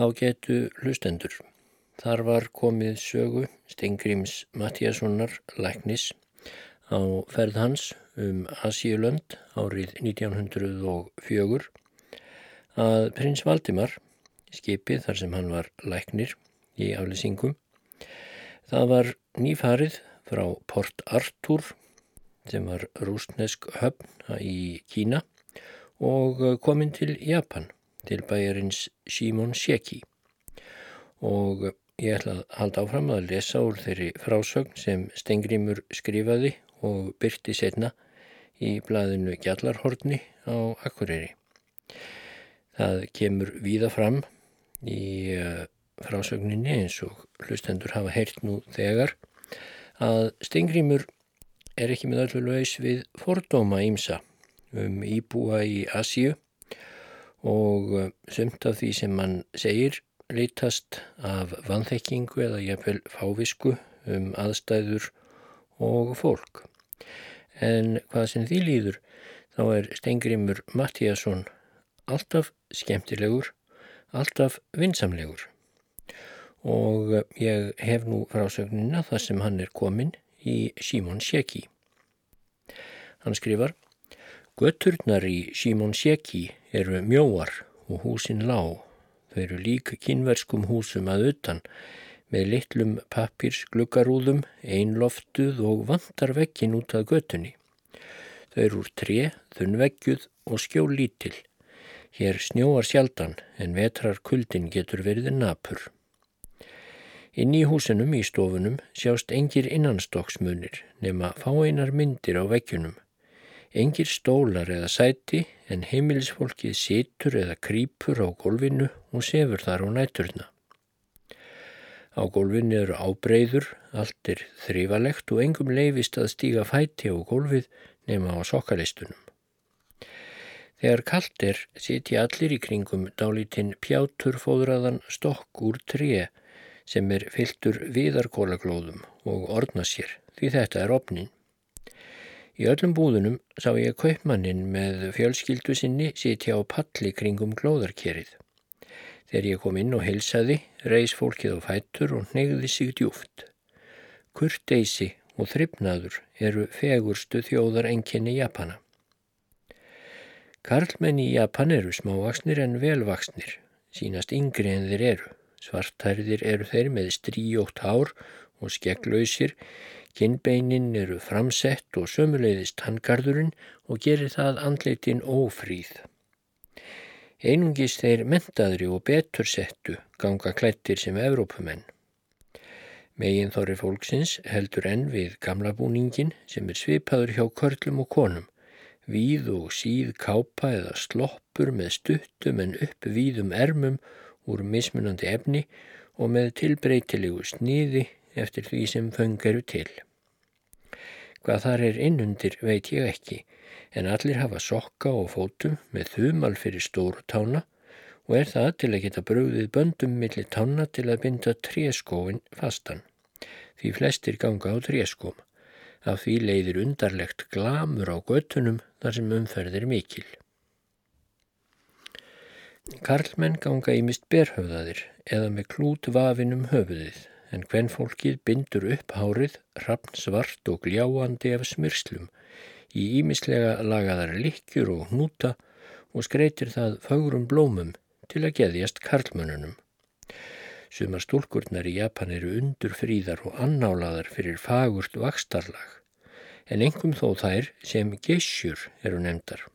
Ágætu hlustendur. Þar var komið sögu Stengrims Mattíassonar læknis á ferð hans um Asíulönd árið 1904 að prins Valdimar, skipið þar sem hann var læknir í aflýsingum, það var nýfarið frá Port Arthur sem var rústnesk höfn í Kína og kominn til Japan til bæjarins Shimon Sheki og ég ætla að halda áfram að lesa úr þeirri frásögn sem Stengrimur skrifaði og byrti setna í blaðinu Gjallarhortni á Akureyri. Það kemur víða fram í eh, frásögninni eins og hlustendur hafa heyrt nú þegar að Stengrimur er ekki með öllu laus við fordóma ímsa um íbúa í Asíu og eh, sumt af því sem mann segir lítast af vanþekkingu eða jafnvel fávisku um aðstæður og fólk. En hvað sem því líður þá er Stengrimur Mattíasson alltaf skemmtilegur, alltaf vinsamlegur og eh, ég hef nú frásögnina þar sem hann er komin í Simon Sjeki. Hann skrifar Göturnar í Simon Sjeki eru mjóar og húsin lág. Þau eru líka kynverskum húsum að utan með litlum pappirs gluggarúðum, einloftuð og vantar vekkin út að götunni. Þau eru úr tre, þunnveggjuð og skjól lítil. Hér snjóar sjaldan en vetrar kuldin getur verið napur. Inn í húsinum í stofunum sjást engir innanstokksmunir nema fáeinar myndir á veggjunum. Engir stólar eða sæti en heimilisfólkið situr eða krýpur á gólfinu og sefur þar á næturna. Á gólfinu eru ábreyður, allt er þrývalegt og engum leifist að stíga fæti á gólfið nema á sokkalistunum. Þegar kallt er siti allir í kringum dálítinn pjátur fóðraðan stokk úr tré sem er fyltur viðarkólaglóðum og orna sér því þetta er opnin. Í öllum búðunum sá ég kaupmannin með fjölskyldu sinni sitja á palli kringum glóðarkerið. Þegar ég kom inn og heilsaði, reys fólkið á fættur og neyði sig djúft. Kurteysi og þryfnaður eru fegurstu þjóðar enginni Japana. Karlmenn í Japan eru smávaksnir en velvaksnir, sínast yngri en þeir eru. Svartærðir eru þeir með stríjótt hár og skegglausir, Kinnbeinin eru framsett og sömuleiðist handgarðurinn og gerir það andleitin ófríð. Einungis þeir mentaðri og betur settu ganga klættir sem Evrópumenn. Megin þorri fólksins heldur enn við gamla búningin sem er svipaður hjá körlum og konum, víð og síð kápa eða sloppur með stuttum en upp víðum ermum úr mismunandi efni og með tilbreytilegu sniði eftir því sem föng eru til. Hvað þar er innundir veit ég ekki, en allir hafa sokka og fótum með þumal fyrir stóru tána og er það til að geta bröðið böndum millir tána til að binda tréskóin fastan. Því flestir ganga á tréskóm. Af því leiðir undarlegt glamur á göttunum þar sem umferðir mikil. Karlmenn ganga í mist berhöfðaðir eða með klút vafinum höfuðið en hvenn fólkið bindur upp hárið, rappn svart og gljáandi af smyrslum, í ímislega lagaðar likjur og hnúta og skreitir það fagrum blómum til að geðjast karlmönunum. Sumar stúlkurnar í Japan eru undur fríðar og annálaðar fyrir fagurt vakstarlag, en engum þó þær sem gesjur eru nefndar.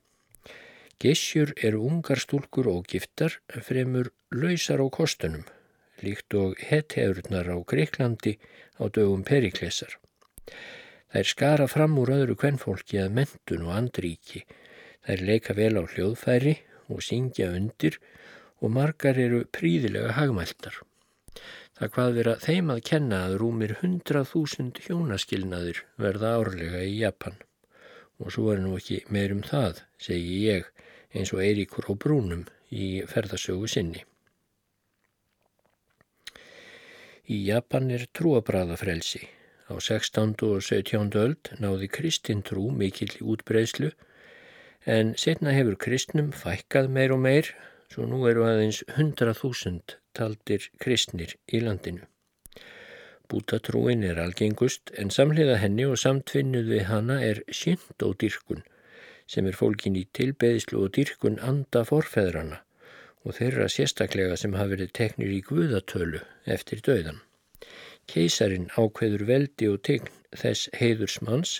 Gesjur eru ungar stúlkur og giftar fremur lausar á kostunum líkt og hetjaurnar á Greiklandi á dögum periklesar. Þær skara fram úr öðru kvennfólki að mentun og andríki. Þær leika vel á hljóðfæri og syngja undir og margar eru príðilega hagmæltar. Það hvað vera þeim að kenna að rúmir 100.000 hjónaskilnaðir verða árlega í Japan. Og svo er nú ekki meirum það, segi ég, eins og Eiríkur og Brúnum í ferðasögu sinni. Í Japan er trúabræðafrelsi. Á 16. og 17. öld náði kristintrú mikill í útbreyslu en setna hefur kristnum fækkað meir og meir svo nú eru aðeins 100.000 taldir kristnir í landinu. Bútatrúin er algengust en samhliða henni og samtvinnuð við hana er synd og dyrkun sem er fólkin í tilbeðislu og dyrkun anda forfeðrana og þeirra sérstaklega sem hafi verið teknir í guðatölu eftir döðan. Keisarin ákveður veldi og tegn þess heiðursmanns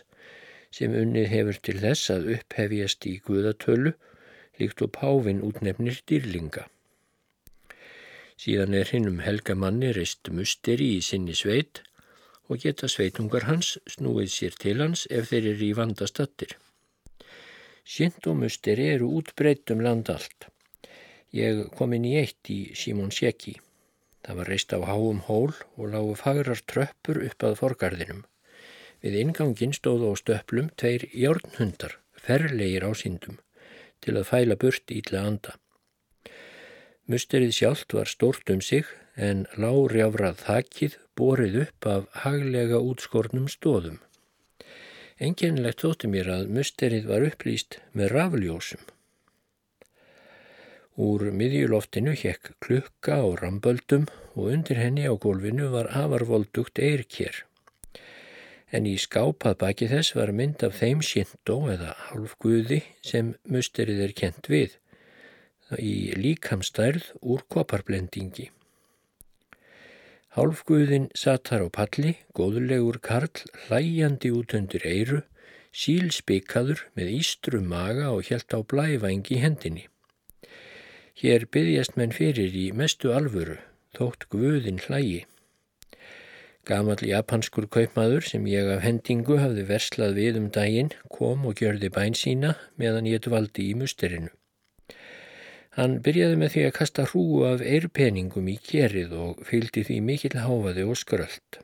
sem unnið hefur til þess að upphefjast í guðatölu líkt og Pávin útnefnir dýrlinga. Síðan er hinn um helgamanni reist musteri í sinni sveit og geta sveitungar hans snúið sér til hans ef þeir eru í vandastattir. Sint og musteri eru útbreytt um land allt. Ég kom inn í eitt í Simon Sjeki. Það var reist á háum hól og lágu fagrar tröppur upp að forgarðinum. Við ingangin stóðu á stöplum tveir jórnhundar, ferlegir á síndum, til að fæla burt ítla anda. Musterið sjálft var stórt um sig en lágrjáfrað þakkið borið upp af haglega útskornum stóðum. Enginlegt þótti mér að musterið var upplýst með rafljósum. Úr miðjuloftinu hekk klukka og ramböldum og undir henni á gólfinu var afarvoldugt eirkér. En í skápað baki þess var mynd af þeim síndó eða hálfguði sem musterið er kent við í líkamstærð úr koparblendingi. Hálfguðin satt þar á palli, góðulegur karl, hlæjandi út undir eiru, sílspikaður með ístru maga og hjælt á blæfængi hendinni. Hér byggjast menn fyrir í mestu alvöru, þótt guðin hlægi. Gamal japanskur kaupmaður sem ég af hendingu hafði verslað við um daginn kom og gjörði bæn sína meðan ég dvaldi í musterinu. Hann byrjaði með því að kasta hrúu af eirpeningum í kerið og fylgdi því mikill háfaði og skröld.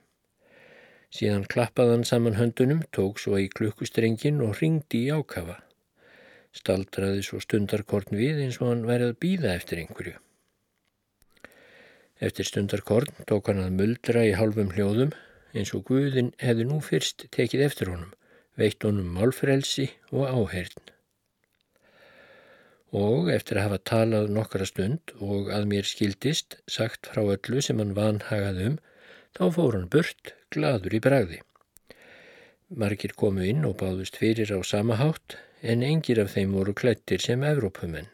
Síðan klappaði hann saman höndunum, tók svo í klukkustrengin og ringdi í ákafa. Staldraði svo stundarkorn við eins og hann værið að býða eftir einhverju. Eftir stundarkorn tók hann að muldra í halvum hljóðum eins og Guðin hefði nú fyrst tekið eftir honum, veitt honum málfrelsi og áheirn og eftir að hafa talað nokkara stund og að mér skildist sagt frá öllu sem hann vanhagað um, þá fór hann burt, gladur í bræði. Margir komu inn og báðust fyrir á sama hátt en engir af þeim voru klættir sem Evrópumenn.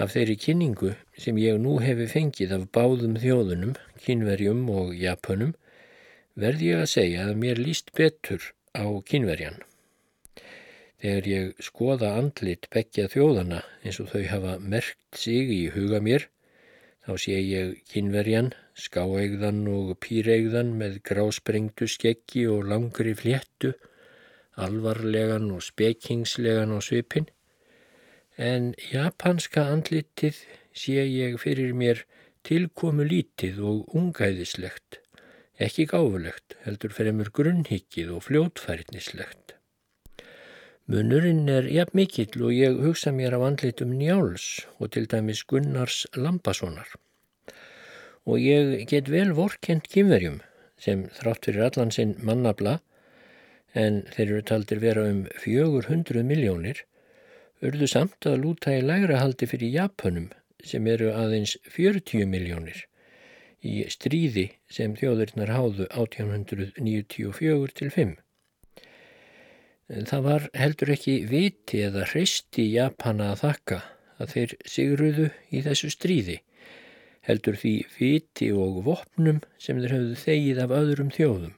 Af þeirri kynningu sem ég nú hefi fengið af báðum þjóðunum, kynverjum og japunum, verði ég að segja að mér líst betur á kynverjan. Þegar ég skoða andlit begja þjóðana eins og þau hafa merkt sig í huga mér, þá sé ég kynverjan, skáegðan og pýregðan með grásprengtu skeggi og langri fléttu, alvarlegan og spekingslegan á svipin, en japanska andlitið sé ég fyrir mér tilkomu lítið og ungæðislegt, ekki gáfulegt, heldur fremur grunnhyggið og fljótfærnislegt. Munurinn er jafn mikill og ég hugsa mér af andlitum Njáls og til dæmis Gunnars Lambassonar. Og ég get vel vorkent kymverjum sem þrátt fyrir allan sinn mannabla en þeir eru taldir vera um 400 miljónir urðu samt að lúta í lægra haldi fyrir Japanum sem eru aðeins 40 miljónir í stríði sem þjóðurnar háðu 1894 til 5. Það var heldur ekki viti eða hreisti Japana að þakka að þeir sigruðu í þessu stríði, heldur því viti og vopnum sem þeir höfðu þegið af öðrum þjóðum,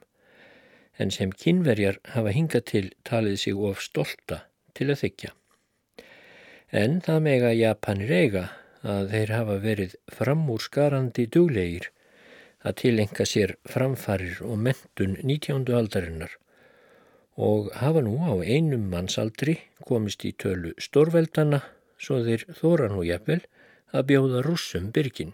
en sem kynverjar hafa hingað til talið sig of stolta til að þykja. En það mega Japanir eiga að þeir hafa verið framúrskarandi duglegir að tilenga sér framfarir og mentun 19. aldarinnar og hafa nú á einum mannsaldri komist í tölu stórveldana svo þeir þóra nú jafnvel að bjóða rússum byrgin.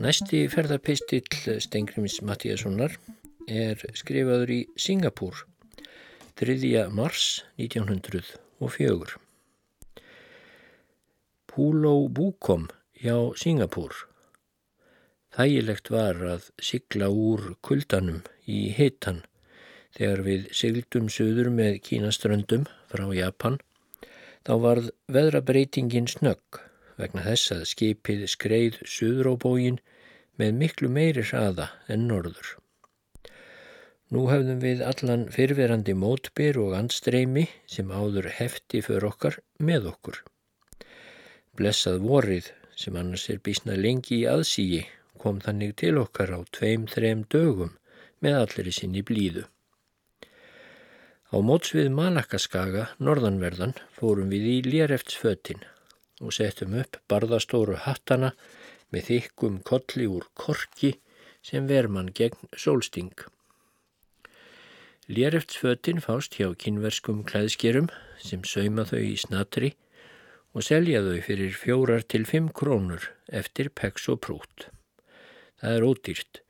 Næsti ferðarpistill Stengrims Mattíassonar er skrifaður í Singapúr 3. mars 1904. Púló Búkom hjá Singapúr. Þægilegt var að sigla úr kuldanum í hitan þegar við sigldum söður með kínaströndum frá Japan þá varð veðrabreitingin snögg vegna þess að skipið skreið söður á bógin með miklu meiri hraða en norður. Nú höfðum við allan fyrverandi mótbyr og andstreymi sem áður hefti för okkar með okkur. Blessað vorið sem annars er bísna lengi í aðsígi kom þannig til okkar á tveim-þrem dögum með allir í sinni blíðu. Á mótsvið Malakaskaga, norðanverðan, fórum við í léreftsfötin og settum upp barðastóru hattana með þykkum kolli úr korki sem verman gegn sólsting. Léreftsfötin fást hjá kynverskum klæðskerum sem sauma þau í snatri og selja þau fyrir fjórar til fimm krónur eftir peks og prút. Það er ódýrt,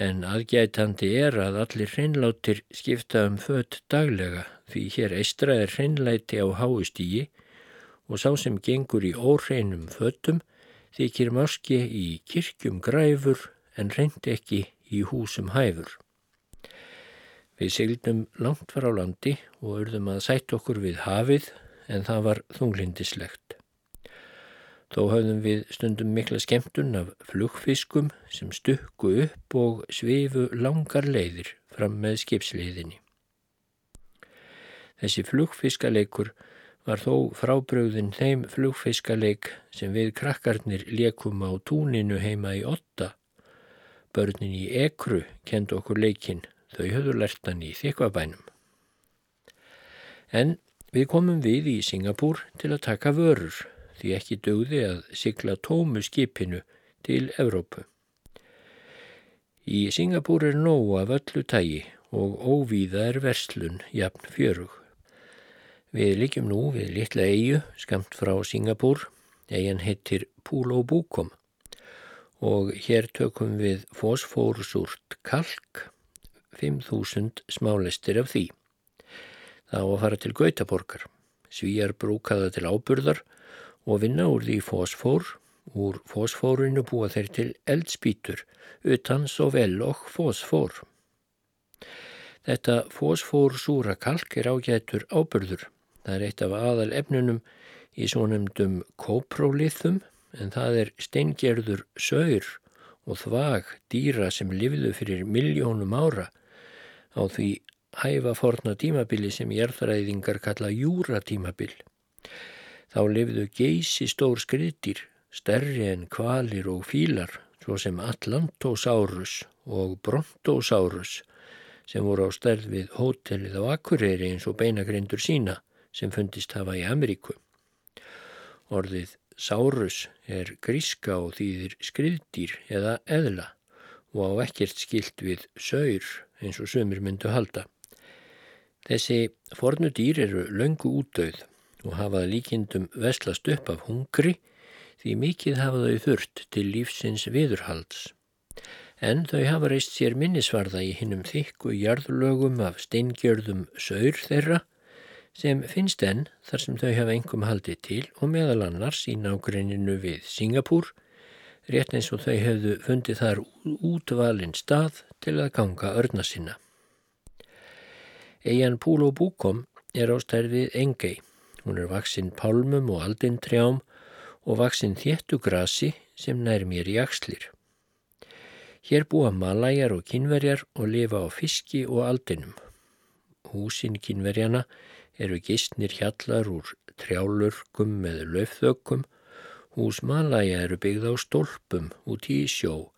en aðgætandi er að allir hreinlátir skipta um fött daglega því hér eistra er hreinlæti á háustígi og sá sem gengur í óreinum föttum þykir máski í kirkjum græfur en reynd ekki í húsum hæfur. Við seglum langt var á landi og urðum að sætt okkur við hafið en það var þunglindislegt. Þó höfðum við stundum mikla skemmtun af flugfiskum sem stukku upp og svifu langar leiðir fram með skipsleiðinni. Þessi flugfiskaleikur var þó frábröðin þeim flugfiskaleik sem við krakkarnir leikum á túninu heima í otta. Börnin í ekru kend okkur leikin, þau höfðu lertan í þykvabænum. En við komum við í Singapúr til að taka vörur því ekki dögði að sigla tómu skipinu til Evrópu. Í Singapúr er nóg af öllu tægi og óvíða er verslun jafn fjörug. Við líkjum nú við litla eigu skamt frá Singapúr, eigin heitir Pulo Bukom og hér tökum við fósfórsúrt kalk, 5.000 smálestir af því. Það á að fara til Gautaborgar. Svíjar brúkaða til áburðar og vinna úr því fósfór. Úr fósfórinu búa þeir til eldspítur, utan svo vel og fósfór. Þetta fósfórsúra kalk er ágætur ábyrður. Það er eitt af aðal efnunum í svonumdum kóprólithum en það er steingerður saur og þvag dýra sem lifðu fyrir miljónum ára á því hæfa forna tímabili sem jærþræðingar kalla júratímabil. Þá lifðu geysi stór skriðdýr, stærri en kvalir og fílar, svo sem Atlantosaurus og Brontosaurus, sem voru á stærð við hótelið á Akureyri eins og beinagrindur sína sem fundist hafa í Ameríku. Orðið Saurus er gríska og þýðir skriðdýr eða eðla og á ekkert skilt við saur eins og sömur myndu halda. Þessi fornu dýr eru löngu útdauð og hafaði líkindum veslast upp af hungri því mikið hafaði þurft til lífsins viðurhalds. En þau hafa reist sér minnisvarða í hinnum þykku jarðlögum af steingjörðum saur þeirra sem finnst enn þar sem þau hafa engum haldið til og meðal annars í nágreininu við Singapúr, rétt eins og þau hefðu fundið þar útvalinn stað til að ganga örna sinna. Eian Púl og Búkom er á stærfið Engei Hún er vaksinn pálmum og aldintrjám og vaksinn þéttu grasi sem nær mér í axlir. Hér búa malæjar og kynverjar og lifa á fiski og aldinum. Húsin kynverjana eru gistnir hjallar úr trjálurkum með löfþökkum. Hús malæja eru byggð á stólpum út í sjó.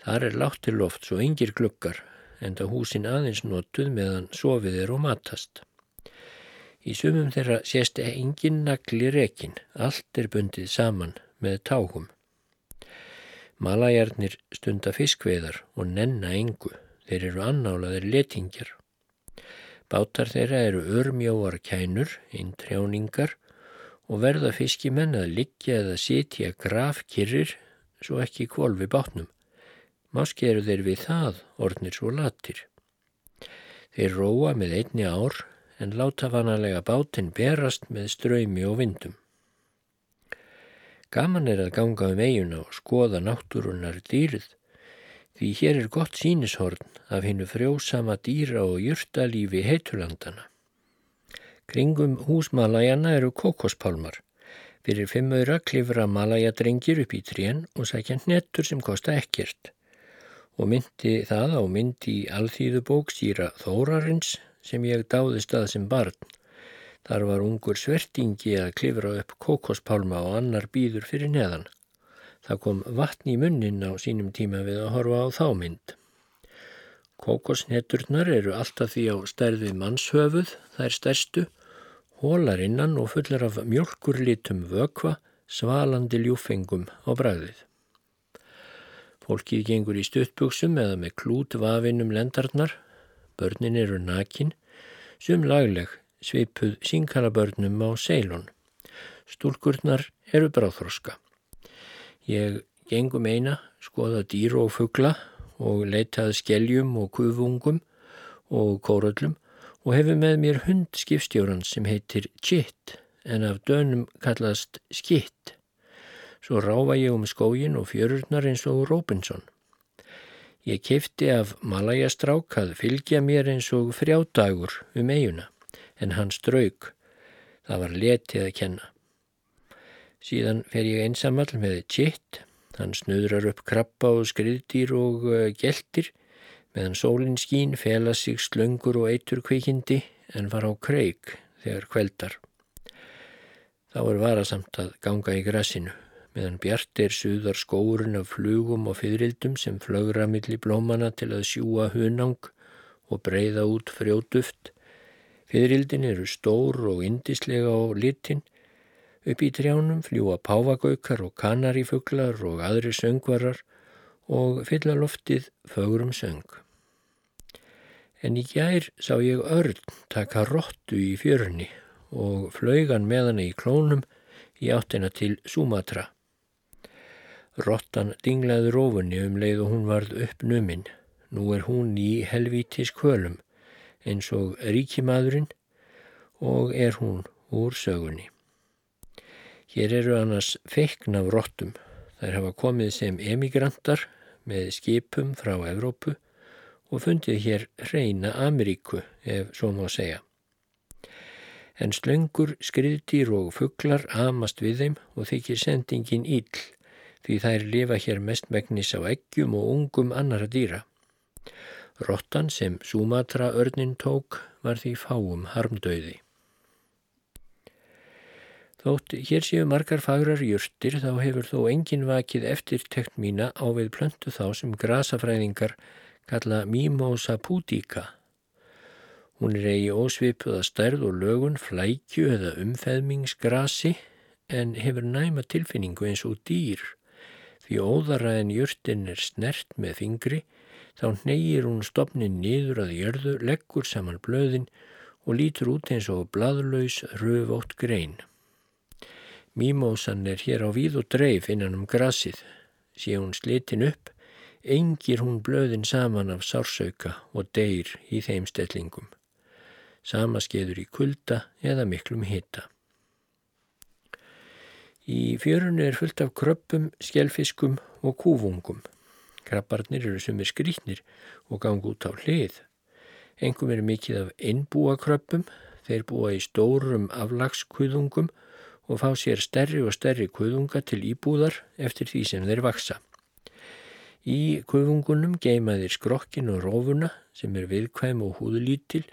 Þar er láttiloft svo yngir glukkar en það húsin aðeins notuð meðan sofið er og matast. Í sumum þeirra sést engin nagli rekin, allt er bundið saman með tágum. Malajarnir stunda fiskveðar og nenna engu, þeir eru annálaðir letingjar. Bátar þeirra eru örmjóar kænur, eintrjáningar og verða fiskimenn að liggja eða sitja grafkirrir svo ekki kvolvi bátnum. Máski eru þeir við það orðnir svo latir. Þeir róa með einni ár en láta vanalega bátinn berast með ströymi og vindum. Gaman er að ganga um eiguna og skoða náttúrunar dýrið, því hér er gott sínishorn af hinnu frjósama dýra og jurtalífi heitulandana. Kringum húsmalajana eru kokospálmar. Fyrir fimm öyra klifra malajadrengir upp í trén og sækja hnettur sem kosta ekkert og myndi það á myndi í alþýðubók síra Þórarins sem ég dáðist að sem barn. Þar var ungur svertingi að klifra upp kokospálma og annar býður fyrir neðan. Það kom vatn í munnin á sínum tíma við að horfa á þá mynd. Kokosneturnar eru alltaf því á stærði mannshöfuð, er stærstu, hólar innan og fullar af mjölkurlitum vökva, svalandi ljúfengum á bræðið. Fólkið gengur í stuttbuksum eða með klút vafinum lendarnar. Börnin eru nakin, sum lagleg, svipuð sínkalabörnum á seilun. Stúlkurnar eru bráþroska. Ég gengum eina, skoða dýru og fuggla og leitað skeljum og kuvungum og kóröllum og hefur með mér hund skipstjóran sem heitir Chitt en af dönum kallast Skitt. Svo ráfa ég um skógin og fjörurnar eins og Robinson. Ég kefti af Malajastrák að fylgja mér eins og frjádagur um eiguna, en hann strauk. Það var letið að kenna. Síðan fer ég einsamall með Chitt. Hann snöðrar upp krabba og skriðdýr og uh, geltir, meðan sólinn skín fela sig slöngur og eitur kvikindi en var á kreik þegar kveldar. Þá er varasamt að ganga í grassinu meðan bjart er suðar skórun af flugum og fyririldum sem flögra millir blómana til að sjúa hunang og breyða út frjóduft. Fyririldin eru stór og indislega á litin. Upp í trjánum fljúa pávagaukar og kanarifuglar og aðri söngvarar og fylla loftið fögurum söng. En í gær sá ég örn taka róttu í fjörni og flaugan með hann í klónum í áttina til Sumatra. Rottan dinglaði rófunni um leið og hún varð upp numinn. Nú er hún í helvítis kvölum eins og ríkimadurinn og er hún úr sögunni. Hér eru annars feikn af rottum. Þær hafa komið sem emigrantar með skipum frá Evrópu og fundið hér reyna Ameríku ef svo má segja. En slöngur, skriðdýr og fugglar amast við þeim og þykir sendingin íll því þær lifa hér mestmægnis á eggjum og ungum annara dýra. Rottan sem Sumatra örnin tók var því fáum harmdauði. Þótt hér séu margar fagrar júrtir þá hefur þó engin vakið eftirtekt mína á við plöntu þá sem grasafræðingar kalla Mimosa pudica. Hún er eigi ósvipuða stærð og lögun, flækju eða umfeðmingsgrasi en hefur næma tilfinningu eins og dýr Því óðara en jörtin er snert með fingri, þá neyir hún stopnin niður að jörðu, leggur saman blöðin og lítur út eins og bladlaus röfótt grein. Mímósan er hér á víð og dreif innan um grasið. Sé hún slitin upp, engir hún blöðin saman af sársauka og deyr í þeim stellingum. Sama skeður í kulda eða miklum hitta. Í fjörunni er fullt af kröppum, skjelfiskum og kúfungum. Krabbarnir eru sumir skrítnir og gangi út á hlið. Engum eru mikið af innbúa kröppum, þeir búa í stórum aflagskvöðungum og fá sér stærri og stærri kvöðunga til íbúðar eftir því sem þeir vaksa. Í kvöðungunum geima þeir skrokkin og rófuna sem er viðkvæm og húðlítil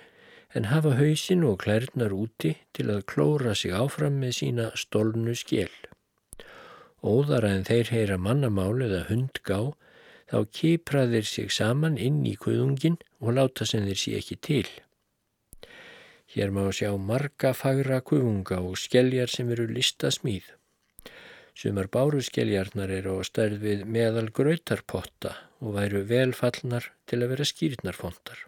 en hafa hausin og klærnar úti til að klóra sig áfram með sína stólnu skjel. Óðara en þeir heyra mannamál eða hundgá, þá kipra þeir sig saman inn í kuðungin og láta sem þeir sé ekki til. Hér má sjá marga fagra kuðunga og skelljar sem eru listasmíð. Sumar báruskelljarnar eru á stærð við meðal gröytarpotta og væru velfallnar til að vera skýrnarfondar.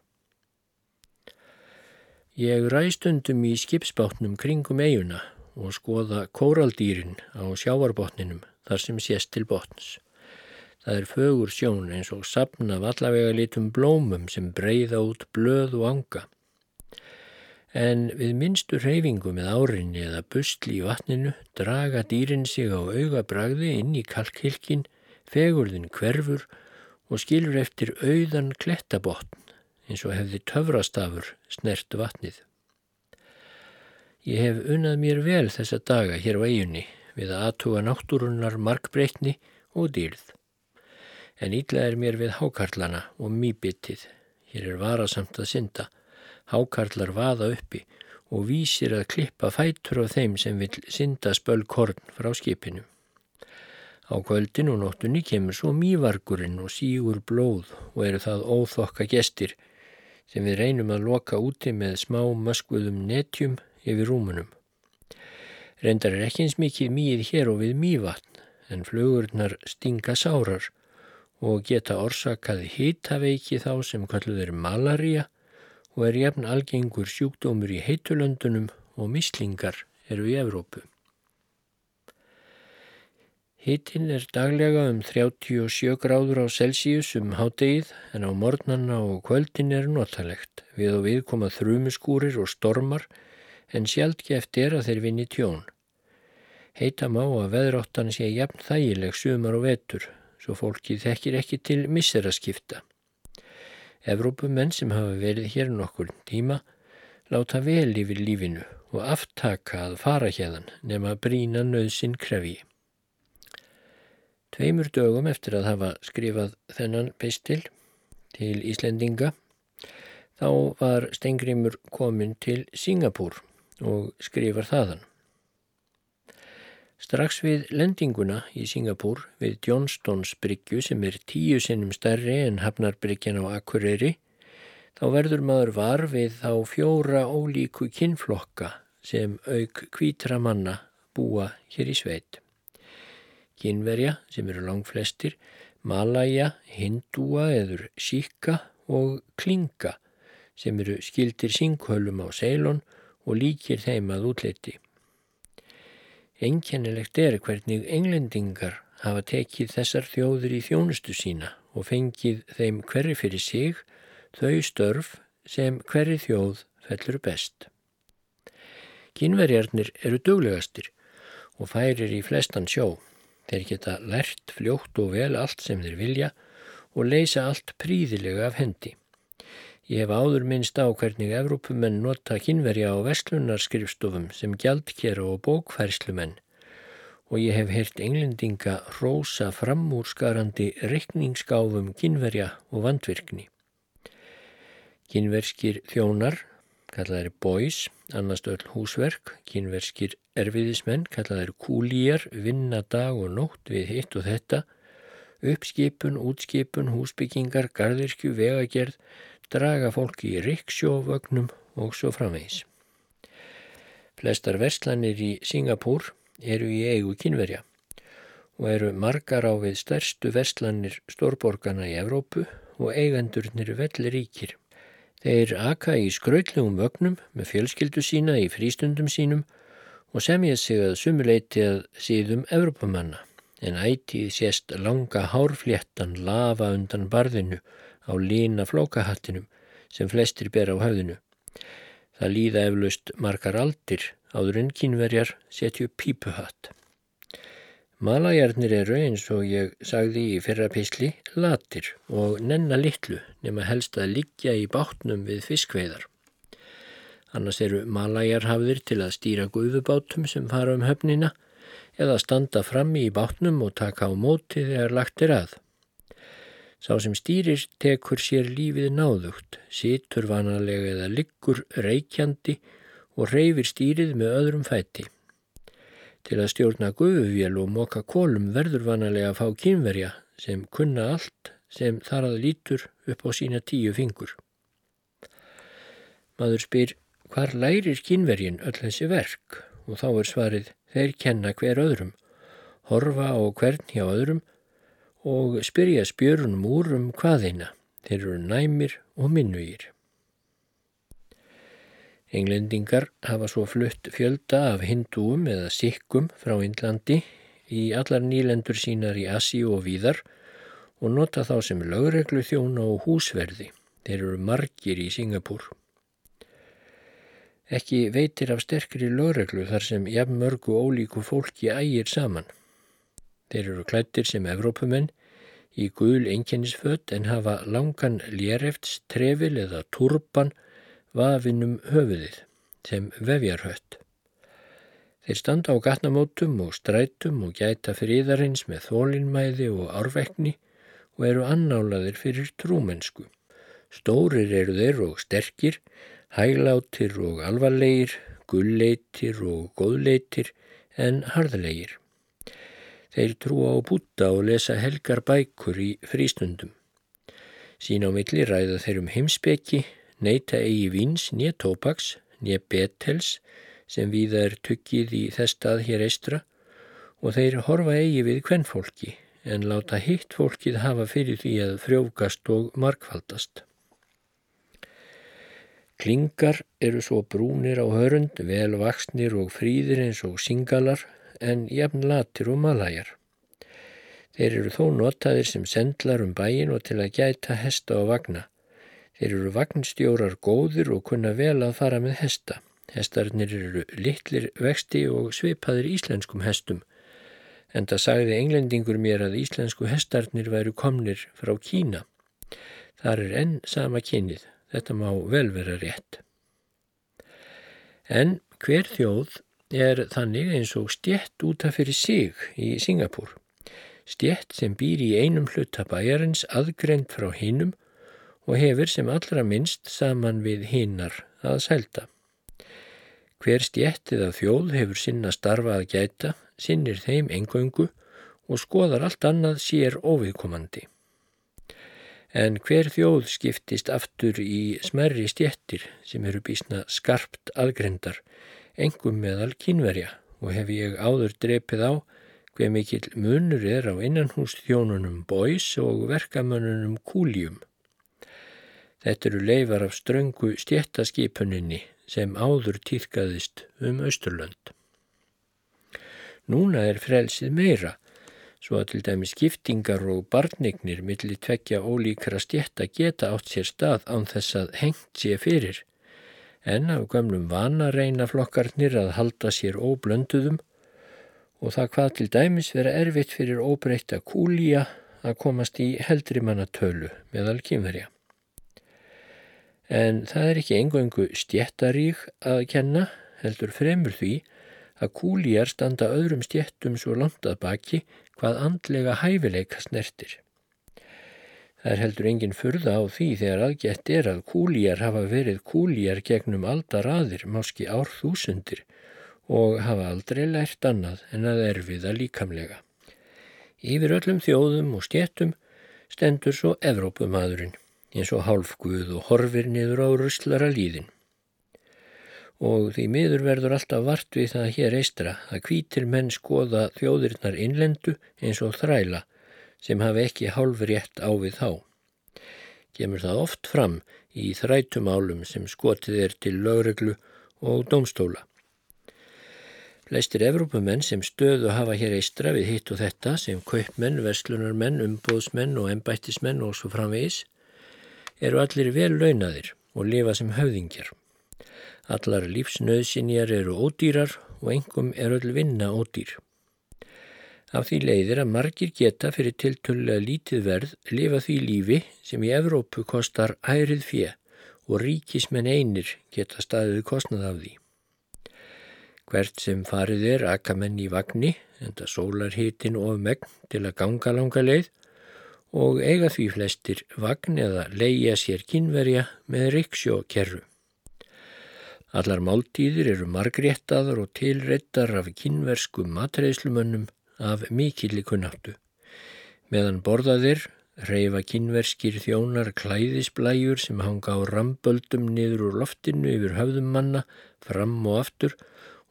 Ég ræstundum í skipsbátnum kringum eiguna og skoða kóraldýrin á sjávarbotninum þar sem sést til botns. Það er fögur sjón eins og sapna af allavega litum blómum sem breyða út blöð og anga. En við minnstu reyfingu með árinni eða busli í vatninu draga dýrin sig á augabragði inn í kalkhilkin, fegurðin hverfur og skilur eftir auðan klettabotn eins og hefði töfrastafur snert vatnið. Ég hef unnað mér vel þessa daga hér á eiginni við að aðtuga náttúrunnar markbreytni og dýrð. En ítla er mér við hákarlana og mýbittið. Hér er varasamt að synda. Hákarlar vaða uppi og vísir að klippa fætur á þeim sem vil synda spölkorn frá skipinu. Á kvöldin og nóttunni kemur svo mývargurinn og sígur blóð og eru það óþokka gestir sem við reynum að loka úti með smá möskuðum netjum yfir rúmunum. Reyndar er ekki eins mikið mýið hér og við mývatn en flugurnar stinga sárar og geta orsakað hitaveiki þá sem kalluður malaria og er jafn algengur sjúkdómur í heitulöndunum og mislingar eru í Evrópu. Hittin er daglega um 37 gráður á Celsius um hádegið en á mornanna og kvöldin er notalegt við og við koma þrumuskúrir og stormar en sjálfgeft er að þeir vinni tjón. Heita má að veðráttan sé jafn þægileg sumar og vetur, svo fólkið þekkir ekki til misseraskipta. Evrópumenn sem hafa verið hér nokkur tíma láta vel yfir lífinu og aftaka að fara hérðan nema brína nöðsinn krefi. Tveimur dögum eftir að hafa skrifað þennan pistil til Íslendinga þá var Stengrimur komin til Singapúr og skrifar þaðan. Strax við lendinguna í Singapúr við Johnstons bryggju sem er tíu sinnum stærri en hafnarbryggjan á Akureyri þá verður maður var við þá fjóra ólíku kinnflokka sem auk kvítra manna búa hér í sveit. Kinnverja sem eru langflestir, Malaja, Hindúa eður Síka og Klinga sem eru skildir synghölum á Ceylon og líkir þeim að útleiti. Enkennilegt er hvernig englendingar hafa tekið þessar þjóður í þjónustu sína og fengið þeim hverri fyrir sig þau störf sem hverri þjóð fellur best. Kynverjarnir eru duglegastir og færir í flestan sjó. Þeir geta lært fljótt og vel allt sem þeir vilja og leysa allt príðilega af hendi. Ég hef áður minnst á hvernig Evrópumenn nota kynverja á veslunarskrifstofum sem gjaldkjera og bókfærslumenn. Og ég hef heyrt englendinga rosa framúrskarandi reikningsgáfum kynverja og vandvirkni. Kynverskir þjónar, kallaðir boys, annars öll húsverk, kynverskir erfiðismenn, kallaðir kúlíjar, vinna dag og nótt við hitt og þetta, uppskipun, útskipun, húsbyggingar, gardirkju, vegagerð, draga fólki í riksjóvögnum og svo framvegis. Flestar verslanir í Singapúr eru í eigu kynverja og eru margar á við stærstu verslanir stórborgarna í Evrópu og eigandurnir velli ríkir. Þeir aka í skrautlegum vögnum með fjölskyldu sína í frístundum sínum og semja sig að sumuleiti að síðum Evrópumanna en ætið sést langa hárfléttan lafa undan barðinu á lína flókahattinum sem flestir ber á höfðinu. Það líða eflaust margar aldir áður en kynverjar setju pípuhatt. Malajarnir eru eins og ég sagði í fyrra písli latir og nenna litlu nema helst að liggja í bátnum við fiskveiðar. Annars eru malajarhafðir til að stýra guðubátum sem fara um höfnina eða standa frammi í bátnum og taka á móti þegar lagt er að. Sá sem stýrir tekur sér lífið náðugt, situr vanalega eða liggur reykjandi og reyfir stýrið með öðrum fætti. Til að stjórna guðuvél og moka kólum verður vanalega að fá kynverja sem kunna allt sem þar að lítur upp á sína tíu fingur. Maður spyr hvar lærir kynverjin öll þessi verk og þá er svarið þeir kenna hver öðrum, horfa á hvern hjá öðrum og spyrja spjörunum úr um hvaðina. Þeir eru næmir og minnugir. Englendingar hafa svo flutt fjölda af hindúum eða sikkum frá Índlandi í allar nýlendur sínar í Asi og Víðar og nota þá sem lögreglu þjóna og húsverði. Þeir eru margir í Singapúr. Ekki veitir af sterkri lögreglu þar sem jafn mörgu ólíku fólki ægir saman. Þeir eru klættir sem Evrópumenn í gul einkennisfödd en hafa langan lérefts trefil eða turban vafinum höfuðið sem vefjarhött. Þeir standa á gatnamótum og strætum og gæta friðarins með þólinnmæði og árvekni og eru annálaðir fyrir trúmennsku. Stórir eru þeir og sterkir, hæglátir og alvarlegir, gulleitir og góðleitir en harðlegir. Þeir trúa á búta og lesa helgar bækur í frístundum. Sín á milli ræða þeir um heimspeki, neyta eigi vins, nýja tópaks, nýja betels, sem viða er tuggið í þess stað hér eistra og þeir horfa eigi við kvennfólki en láta hitt fólkið hafa fyrir því að frjókast og markfaldast. Klingar eru svo brúnir á hörund, vel vaksnir og fríðir eins og singalar en jafn latir og malajar. Þeir eru þó notaðir sem sendlar um bæin og til að gæta hesta og vagna. Þeir eru vagnstjórar góðir og kunna vel að fara með hesta. Hestarnir eru litlir vexti og svipaðir íslenskum hestum, en það sagði englendingur mér að íslensku hestarnir væru komnir frá Kína. Þar er enn sama kynið, þetta má vel vera rétt. En hver þjóð er þannig eins og stjett útaf fyrir sig í Singapúr. Stjett sem býr í einum hluta bæjarins aðgrend frá hinnum og hefur sem allra minnst saman við hinnar að sælda. Hver stjettið af þjóð hefur sinna starfa að gæta, sinnir þeim engöngu og skoðar allt annað sér óviðkomandi. En hver þjóð skiptist aftur í smerri stjettir sem eru bísna skarpt aðgrendar, engum meðal kínverja og hef ég áður drepið á hver mikill munur er á innanhúsþjónunum bóis og verkamönnunum kúljum. Þetta eru leifar af ströngu stjettaskipuninni sem áður týrkaðist um Östurlönd. Núna er frelsið meira, svo að til dæmi skiptingar og barnignir millir tvekja ólíkra stjætta geta átt sér stað án þess að hengt sé fyrir, en af gamlum vana reyna flokkarnir að halda sér óblönduðum og það hvað til dæmis vera erfitt fyrir óbreyta kúlíja að komast í heldri manna tölu meðal kynverja. En það er ekki engöngu stjættarík að kenna, heldur fremur því að kúlíjar standa öðrum stjættum svo langt að baki hvað andlega hæfileika snertir. Það er heldur engin furða á því þegar aðgætt er að kúlíjar hafa verið kúlíjar gegnum aldar aðir, máski ár þúsundir og hafa aldrei lært annað en að erfiða líkamlega. Yfir öllum þjóðum og stjættum stendur svo Evrópumadurinn eins og hálfguð og horfir niður á ruslara líðin. Og því miður verður alltaf vart við það hér eistra að kvítir menn skoða þjóðirinnar innlendu eins og þræla sem hafi ekki hálf rétt á við þá. Gemur það oft fram í þrætumálum sem skotið er til lögreglu og dómstóla. Leistir Evrópumenn sem stöðu hafa hér eistra við hitt og þetta sem kaupmenn, verslunarmenn, umbóðsmenn og embættismenn og svo framvegis eru allir vel launaðir og lifa sem höfðingjar. Allar lífsnöðsinjar eru ódýrar og engum er öll vinna ódýr. Af því leiðir að margir geta fyrir tiltölulega lítið verð lifa því lífi sem í Evrópu kostar ærið fjö og ríkismenn einir geta staðið kostnað af því. Hvert sem farið er akamenn í vagnni, enda sólarhitin of megn til að ganga langa leið, og eiga því flestir vagn eða leia sér kynverja með riksjókerru. Allar máltíðir eru margréttaður og tilreittar af kynversku matreðslumönnum af mikilli kunnáttu. Meðan borðaðir reyfa kynverskir þjónar klæðisblæjur sem hanga á ramböldum niður úr loftinu yfir höfðum manna fram og aftur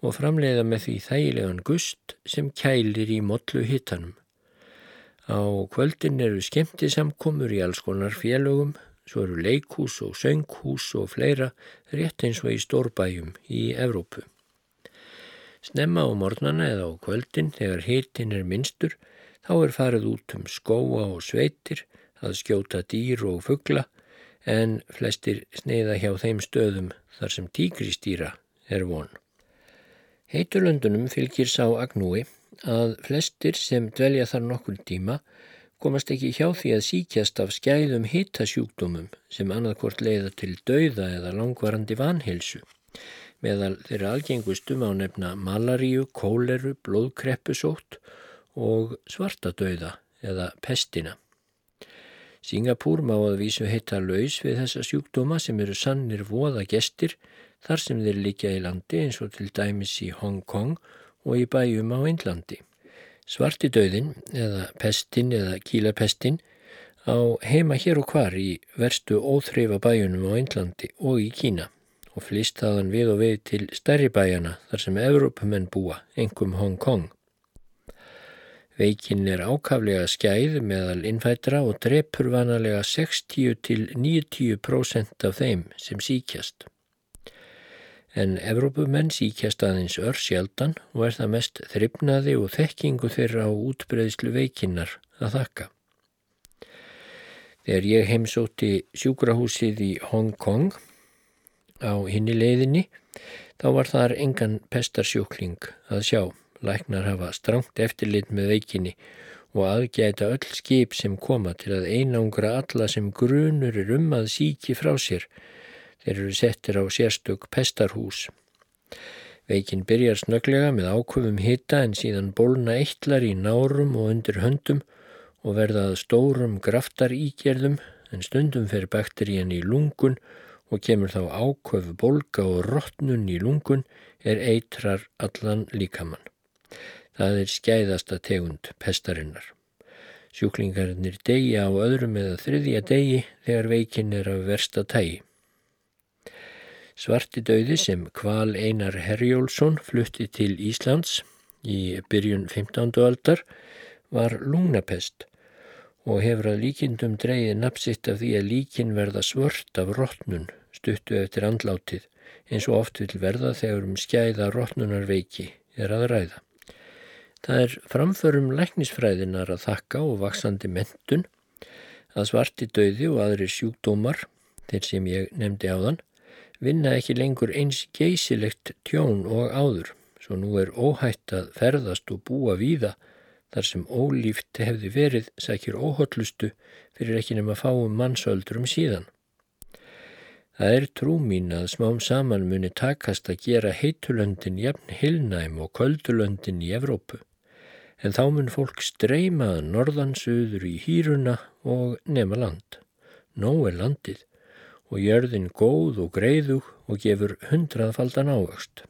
og framleiða með því þægilegan gust sem kælir í mollu hittanum. Á kvöldin eru skemmtisamkomur í alls konar félögum, svo eru leikhús og sönghús og fleira rétt eins og í stórbæjum í Evrópu. Snemma á mornana eða á kvöldin þegar hitin er minnstur þá er farið út um skóa og sveitir að skjóta dýr og fuggla en flestir sneiða hjá þeim stöðum þar sem tígristýra er von. Heitulöndunum fylgir sá agnúi að flestir sem dvelja þar nokkur tíma komast ekki hjá því að síkjast af skæðum hitasjúkdómum sem annarkvort leiða til dauða eða langvarandi vanhilsu. Meðal þeirra algengustum á nefna malaríu, kóleru, blóðkreppusótt og svartadauða eða pestina. Singapúr má að vísu heita laus við þessa sjúkdóma sem eru sannir voða gestir þar sem þeir líka í landi eins og til dæmis í Hong Kong og í bæjum á Einlandi. Svarti döðin eða pestin eða kílapestin á heima hér og hvar í verstu óþreifa bæjunum á Einlandi og í Kína og flýst þaðan við og við til stærri bæjana þar sem Evrópumenn búa, engum Hong Kong. Veikin er ákaflega skæð meðal innfætra og drepur vanalega 60-90% af þeim sem síkjast. En Evrópumenn síkjast aðeins ör sjaldan og er það mest þryfnaði og þekkingu þeirra á útbreyðslu veikinnar að þakka. Þegar ég heimsótti sjúkrahúsið í Hong Kong á hinni leiðinni þá var þar engan pestarsjúkling að sjá. Læknar hafa strangt eftirlit með veikinni og aðgæta öll skip sem koma til að einangra alla sem grunur er um að síki frá sér. Þeir eru settir á sérstök pestarhús. Veikin byrjar snöglega með ákvöfum hitta en síðan bólna eitlar í nárum og undir höndum og verðað stórum graftar ígerðum en stundum fer bakterían í lungun og kemur þá ákvöfu bólka og rótnun í lungun er eitrar allan líkamann. Það er skæðasta tegund pestarinnar. Sjúklingarnir degi á öðrum eða þriðja degi þegar veikin er af versta tægi. Svarti döði sem Kval Einar Herjólfsson flutti til Íslands í byrjun 15. aldar var lungnapest og hefur að líkindum dreyið napsitt af því að líkin verða svört af rótnun stuttu eftir andlátið eins og oft vil verða þegar um skæða rótnunarveiki er að ræða. Það er framförum læknisfræðinar að þakka og vaksandi mentun að svarti döði og aðri sjúkdómar, þeir sem ég nefndi áðan, vinna ekki lengur eins geysilegt tjón og áður, svo nú er óhætt að ferðast og búa víða þar sem ólíft hefði verið sækir óhóllustu fyrir ekki nema fáum mannsöldurum síðan. Það er trú mín að smám saman muni takast að gera heitulöndin jafn hilnæm og köldulöndin í Evrópu en þá mun fólk streymaða norðansuður í hýruna og nema land. Nó er landið og jörðin góð og greiðug og gefur hundraðfaldan ávöxt.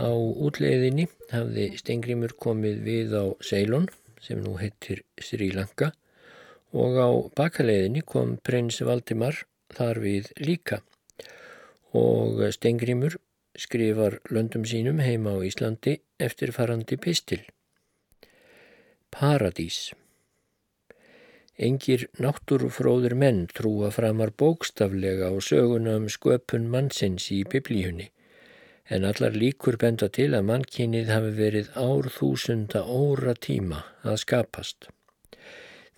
Á útleiðinni hafði Stengrimur komið við á Ceylon sem nú heitir Sri Lanka og á bakaleiðinni kom prins Valdimar þar við líka. Og Stengrimur skrifar löndum sínum heima á Íslandi eftir farandi pistil. Paradís. Engir náttúrufróður menn trúa framar bókstaflega á söguna um sköpun mannsins í biblíunni en allar líkur benda til að mannkynnið hafi verið ár þúsunda óra tíma að skapast.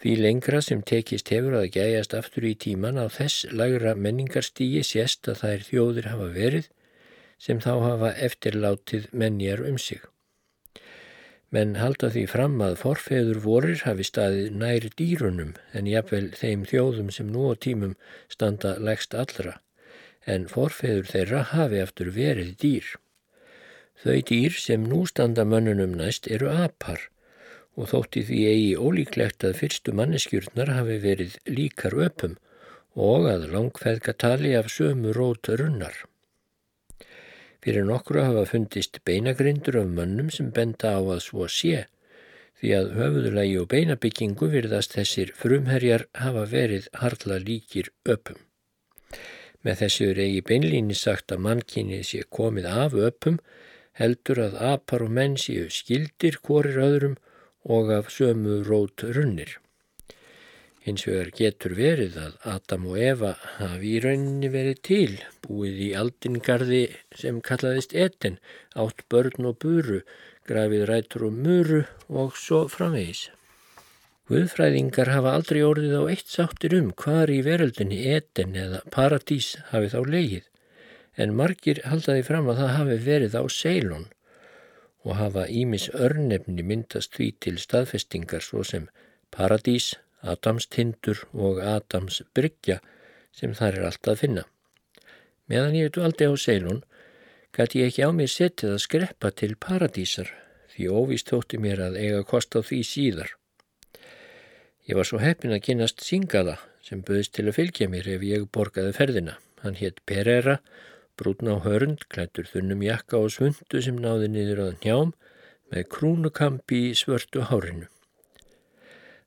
Því lengra sem tekist hefur að gæjast aftur í tíman á þess lagra menningarstígi sést að er þjóðir hafa verið sem þá hafa eftirlátið menjar um sig. Menn halda því fram að forfeður vorir hafi staðið nær dýrunum en jafnvel þeim þjóðum sem nú á tímum standa legst allra, en forfeður þeirra hafi aftur verið dýr. Þau dýr sem nú standa mönnunum næst eru apar og þótti því eigi ólíklegt að fyrstu manneskjurnar hafi verið líkar öpum og að langfæðgatali af sömu rót runnar. Fyrir nokkru hafa fundist beinagrindur af mönnum sem benda á að svo sé, því að höfuðulegi og beinabyggingu virðast þessir frumherjar hafa verið harla líkir öpum. Með þessu er eigi beinlíni sagt að mannkynnið sé komið af öpum, heldur að apar og menn séu skildir hvorir öðrum og af sömu rót runnir. Hins vegar getur verið að Adam og Eva hafi í rauninni verið til, búið í aldingarði sem kallaðist Eten, átt börn og buru, grafið rætur og muru og svo framvegis. Guðfræðingar hafa aldrei orðið á eitt sáttir um hvar í veröldinni eten eða paradís hafi þá leigið, en margir haldaði fram að það hafi verið á Ceylon og hafa Ímis örnefni myndast því til staðfestingar svo sem paradís, Adams tindur og Adams bryggja sem þar er alltaf að finna. Meðan ég veitu aldrei á Ceylon gæti ég ekki á mig setið að skreppa til paradísar því óvist þótti mér að eiga kost á því síðar. Ég var svo heppin að kynast Singala sem böðist til að fylgja mér ef ég borgaði ferðina. Hann hétt Pereira, brútna á hörnd, klættur þunnum jakka og svundu sem náði niður að njám með krúnukampi í svörtu hárinu.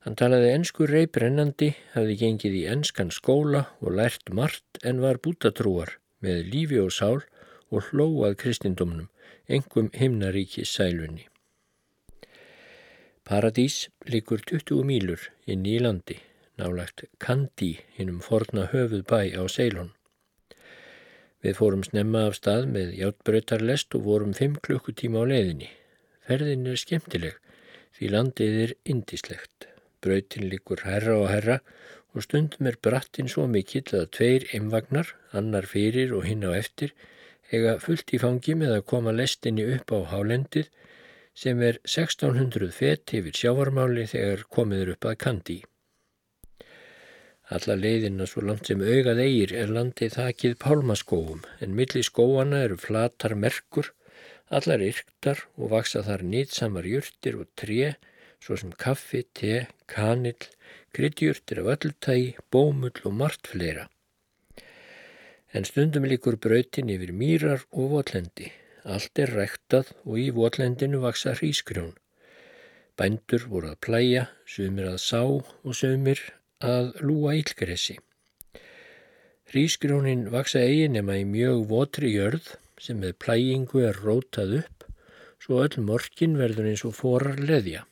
Hann talaði ennsku reybrennandi, hafði gengið í ennskan skóla og lært margt en var bútatrúar með lífi og sál og hlóað kristindumnum, engum himnaríki sælunni. Paradís likur 20 mílur inn í landi, nálagt Kandi hinnum forna höfuð bæ á Ceylon. Við fórum snemma af stað með hjáttbröytarlest og vorum 5 klukkutíma á leiðinni. Ferðin er skemmtileg því landið er indislegt. Bröytin likur herra og herra og stundum er brattin svo mikill að tveir einvagnar, annar fyrir og hinn á eftir, eiga fullt í fangi með að koma lestinni upp á hálendið sem er 1600 fett yfir sjávarmáli þegar komiður upp að kandi. Alla leiðina svo langt sem augað eigir er landið þakið pálmaskóum en milli skóana eru flatar merkur, allar yrktar og vaksa þar nýtsamar júrtir og tré svo sem kaffi, te, kanill, kryddjúrtir af öllutægi, bómull og margt fleira. En stundum líkur brautin yfir mýrar og votlendi. Allt er ræktað og í votlendinu vaksa hrískrjón. Bændur voru að plæja, sumir að sá og sumir að lúa ílgressi. Hrískrjónin vaksa eiginema í mjög votri jörð sem með plæjingu er rótað upp svo öll morkin verður eins og forar leðja.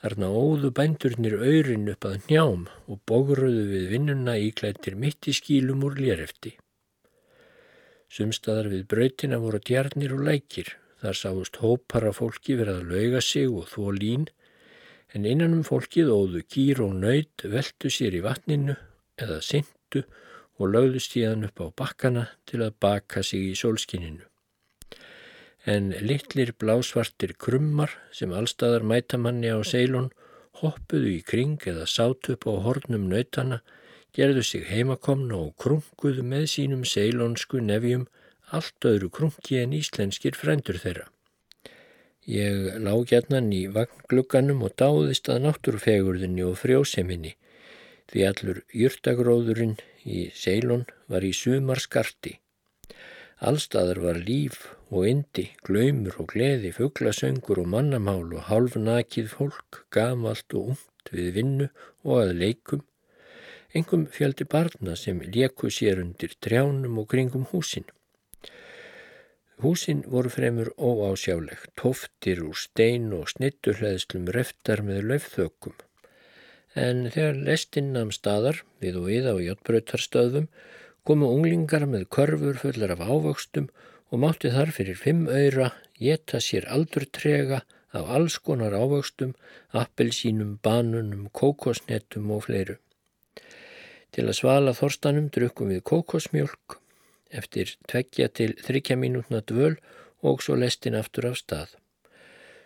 Þarna óðu bændurnir öyrin upp að njám og bógruðu við vinnuna íklættir mitt í skílum úr lérefti. Sumstaðar við brautina voru tjarnir og lækir. Þar sáust hópar af fólki verið að lauga sig og þó lín, en innanum fólkið óðu kýr og nöyt veldu sér í vatninu eða syndu og lögðu stíðan upp á bakkana til að baka sig í sólskininu. En litlir blásvartir krummar sem allstaðar mætamanni á seilun hoppuðu í kring eða sátu upp á hornum nöytana gerðu sig heimakomna og krunguðu með sínum seilonsku nefjum allt öðru krungi en íslenskir frændur þeirra. Ég lág gætnan í vagnglugganum og dáðist að náttúrfegurðinni og frjóseminni því allur jyrtagróðurinn í seilon var í sumar skarti. Allstaðar var líf og indi, glaumur og gleði, fugglasöngur og mannamál og hálfnakið fólk, gamalt og ungt við vinnu og að leikum engum fjöldi barna sem leku sér undir trjánum og kringum húsin. Húsin voru fremur óásjáleg, tóftir úr stein og snittuhleðslum reftar með löfþökum. En þegar lestinn namn staðar við og við á jötbröytarstöðum komu unglingar með körfur fullar af ávöxtum og mátti þar fyrir fimm öyra geta sér aldurtrega af alls konar ávöxtum, appelsínum, banunum, kókosnetum og fleiru. Til að svala þorstanum drukum við kókosmjölk eftir tveggja til þryggja mínútna dvöl og svo lestin aftur af stað.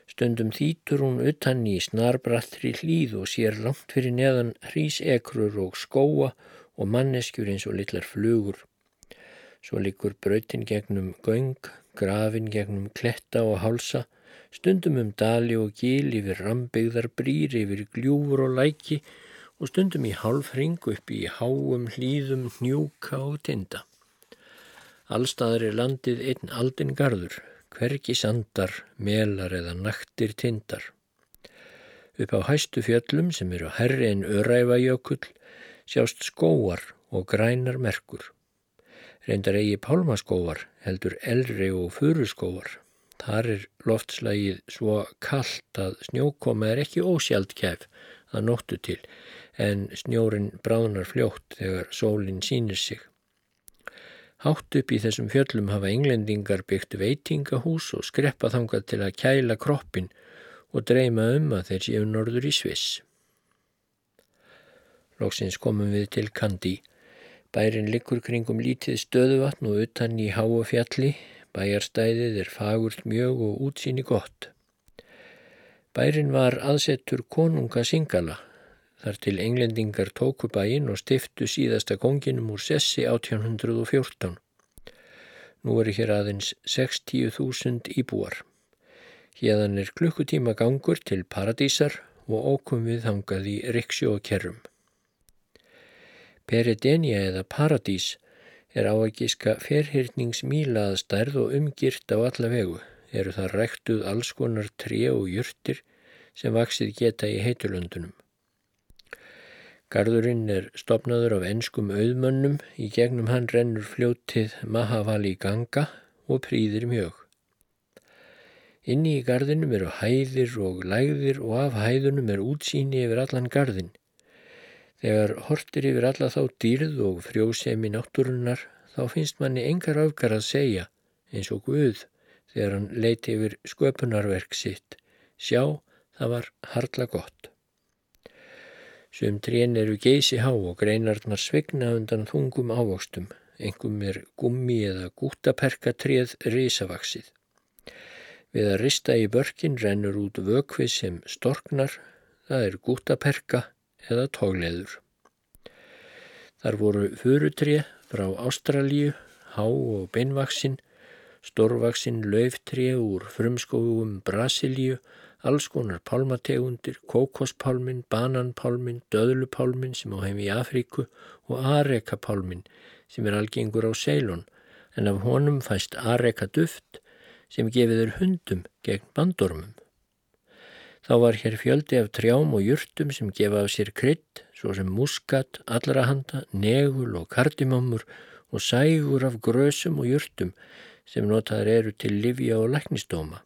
Stundum þýtur hún utan í snarbrattri hlýð og sér langt fyrir neðan hrísekrur og skóa og manneskjur eins og litlar flugur. Svo likur brautin gegnum göng, grafin gegnum kletta og hálsa, stundum um dali og gíl yfir rambegðar brýr, yfir gljúfur og læki og stundum í hálfring upp í háum hlýðum hnjúka og tinda. Allstaðar er landið einn aldin gardur, hverki sandar, melar eða naktir tindar. Upp á hæstu fjöllum sem eru herri en öræfajökull sjást skóar og grænar merkur. Reyndar eigi pálmaskóar heldur elri og furuskóar. Þar er loftslægið svo kallt að snjókoma er ekki ósjald kæf að nóttu til en snjórin bráðnar fljótt þegar sólinn sínir sig. Hátt upp í þessum fjöllum hafa englendingar byggt veitingahús og skreppa þangað til að kæla kroppin og dreyma um að þeir séu norður í Sviss. Lóksins komum við til Kandi. Bærin likur kringum lítið stöðuvatn og utan í háu fjalli. Bæjarstæðið er fagurt mjög og útsýni gott. Bærin var aðsettur konunga Singala. Þar til englendingar tóku bæin og stiftu síðasta konginum úr sessi 1814. Nú eru hér aðeins 60.000 íbúar. Hérðan er klukkutíma gangur til paradísar og ókum við hangað í Riksjó og Kerrum. Peridenia eða paradís er á að gíska ferhyrningsmílaða stærð og umgirt á alla vegu. Eru það rektuð alls konar tré og jurtir sem vaksið geta í heitulöndunum. Garðurinn er stopnaður af enskum auðmönnum, í gegnum hann rennur fljótið Mahavali ganga og prýðir mjög. Inni í garðinum eru hæðir og lægðir og af hæðunum er útsýni yfir allan garðin. Þegar hortir yfir alla þá dýrð og frjósemi náttúrunnar þá finnst manni engar öfgar að segja eins og Guð þegar hann leiti yfir sköpunarverk sitt. Sjá, það var harla gott. Sum trén eru geysi há og greinarnar svegna undan þungum ávókstum. Engum er gummi eða gútaperkatréð risavaksið. Við að rista í börkin rennur út vökvi sem storknar, það er gútaperka eða tógleður. Þar voru furutré frá Ástralíu, há og beinvaksinn, stórvaksinn löftré úr frumskóum Brasilíu, alls konar pálmategundir, kókospálmin, bananpálmin, döðlupálmin sem á heim í Afríku og arekapálmin sem er algengur á Ceylon, en af honum fæst arekaduft sem gefiður hundum gegn bandormum. Þá var hér fjöldi af trjám og jurtum sem gefa af sér krydd, svo sem muskat, allrahanda, negul og kardimömmur og sægur af grösum og jurtum sem notaður eru til livja og læknistóma.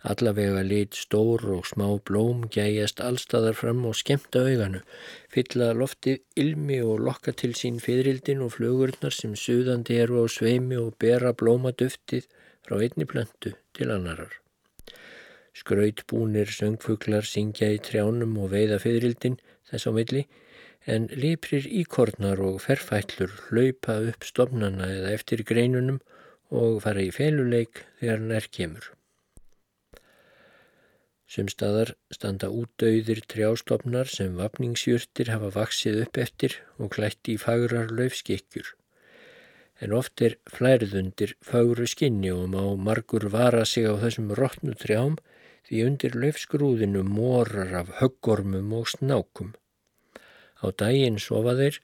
Allavega lit stór og smá blóm gæjast allstaðar fram og skemta auganu, fylla lofti ilmi og lokka til sín fyririldin og flugurnar sem suðandi eru á sveimi og bera blómaduftið frá einni plöntu til annarar. Skrautbúnir söngfuglar syngja í trjánum og veiða fyririldin þess á milli en liprir íkornar og ferfætlur hlaupa upp stofnana eða eftir greinunum og fara í feluleik þegar nær kemur. Sumstaðar standa útdauðir trjástofnar sem vapningsjurtir hafa vaksið upp eftir og klætti í fagrar löfskikkjur. En oft er flærðundir fagru skinni og má margur vara sig á þessum róttnu trjám því undir löfsgrúðinu morar af höggormum og snákum. Á daginn sofa þeir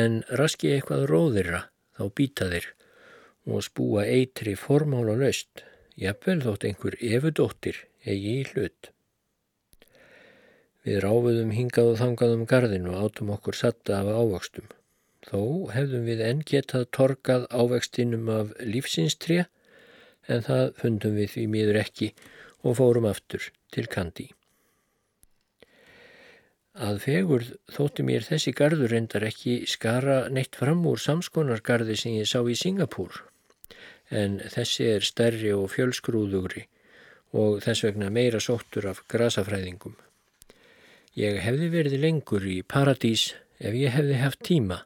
en raski eitthvað róðira þá býta þeir og spúa eitri formála löst, jafnvel þótt einhver efudóttir eigi í hlut. Við ráfuðum hingað og þangað um gardin og átum okkur satta af ávakstum. Þó hefðum við enn getað torkað ávextinum af lífsinstrija en það fundum við því miður ekki og fórum aftur til Kandi. Að fegurð þótti mér þessi gardur reyndar ekki skara neitt fram úr samskonargarði sem ég sá í Singapúr en þessi er stærri og fjölskrúðugri og þess vegna meira sóttur af grasafræðingum. Ég hefði verið lengur í paradís ef ég hefði haft tíma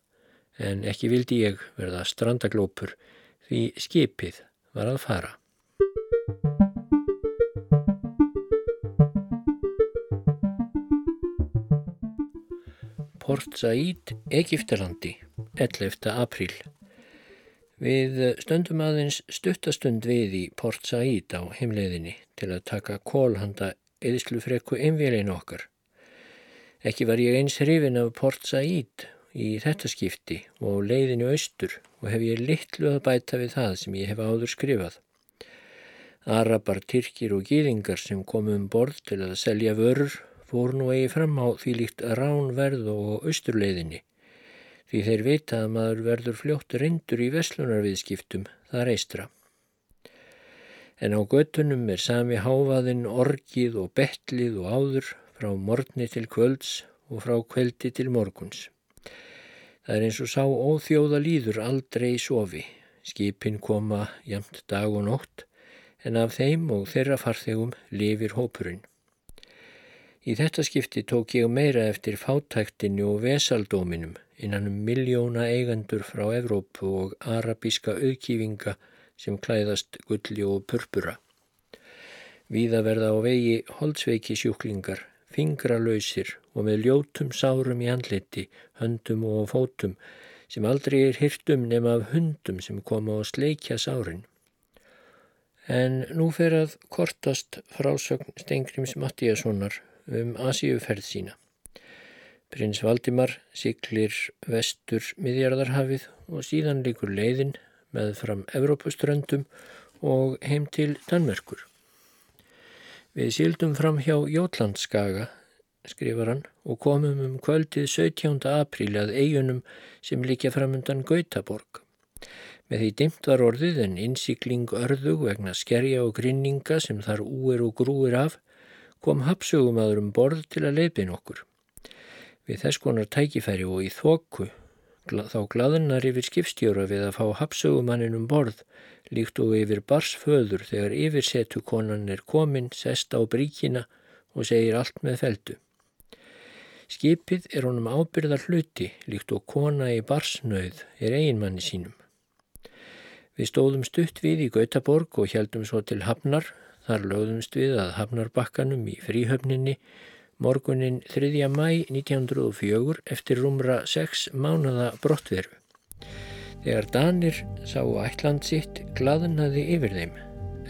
en ekki vildi ég verða strandaglópur því skipið var að fara. Port Said, Egiptalandi, 11. apríl. Við stöndum aðeins stuttastund við í Port Said á heimleiðinni til að taka kólhanda eðislufrekku einvélin okkar. Ekki var ég eins hrifin af Port Said í þetta skipti og leiðinu austur og hef ég litlu að bæta við það sem ég hef áður skrifað. Arabar, Tyrkir og Gýringar sem komum um borð til að selja vörur fór nú eigi fram á því líkt ránverð og austurleiðinni því þeir vita að maður verður fljótt reyndur í veslunarviðskiptum þar eistra. En á göttunum er sami háfaðinn orgið og bettlið og áður frá morgni til kvölds og frá kveldi til morguns. Það er eins og sá óþjóða líður aldrei sofi. Skipin koma jæmt dag og nótt en af þeim og þeirra farþegum lifir hópurinn. Í þetta skipti tók ég meira eftir fátæktinni og vesaldóminum innan um miljóna eigendur frá Evrópu og arabíska auðkífinga sem klæðast gulli og purpura. Víða verða á vegi holdsveiki sjúklingar, fingralausir og með ljótum sárum í handliti, höndum og fótum sem aldrei er hirtum nema af hundum sem koma á sleikja sárin. En nú fer að kortast frásögn Stengrims Mattíassonar um Asíuferð sína. Prins Valdimar siklir vestur miðjarðarhafið og síðan líkur leiðin með fram Evrópuströndum og heim til Danmerkur. Við síldum fram hjá Jótlandskaga skrifar hann, og komum um kvöldið 17. apríli að eigunum sem líkja framundan Gautaborg. Með því dimt var orðið en innsikling örðug vegna skerja og grinninga sem þar úer og grúir af kom hapsögumadur um borð til að leipin okkur. Við þess konar tækifæri og í þokku þá glaðnar yfir skipstjóra við að fá hapsögumannin um borð líkt og yfir barsföður þegar yfirsetu konan er komin, sest á bríkina og segir allt með feldu. Skipið er honum ábyrðar hluti líkt og kona í barsnauð er eiginmanni sínum. Við stóðum stutt við í Gautaborg og heldum svo til Hafnar. Þar lögðumst við að Hafnarbakkanum í fríhöfninni morgunin 3. mæ 1904 eftir rúmra 6 mánada brottveru. Þegar Danir sáu ætland sitt glaðnaði yfir þeim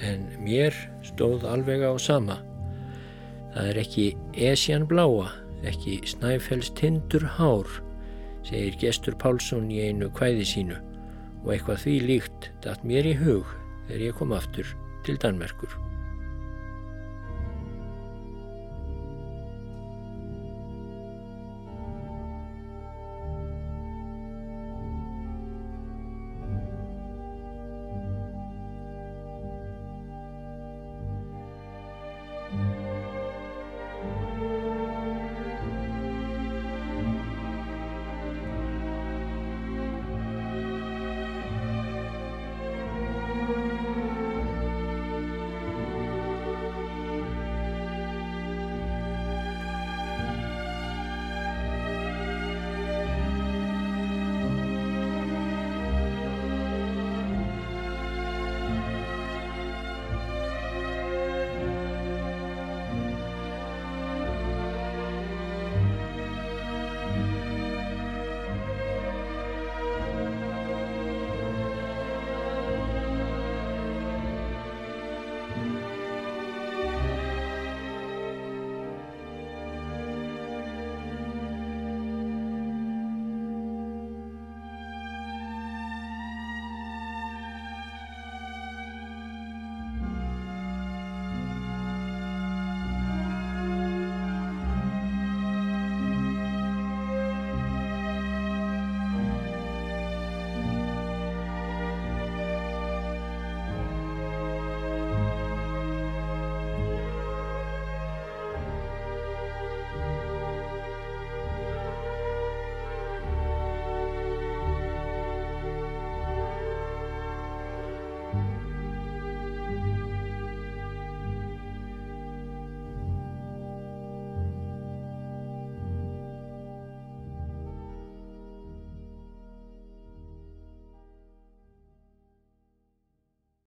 en mér stóð alveg á sama. Það er ekki Esjan bláa ekki snæfels tindur hár, segir gestur Pálsson í einu kvæði sínu og eitthvað því líkt datt mér í hug þegar ég kom aftur til Danmerkur.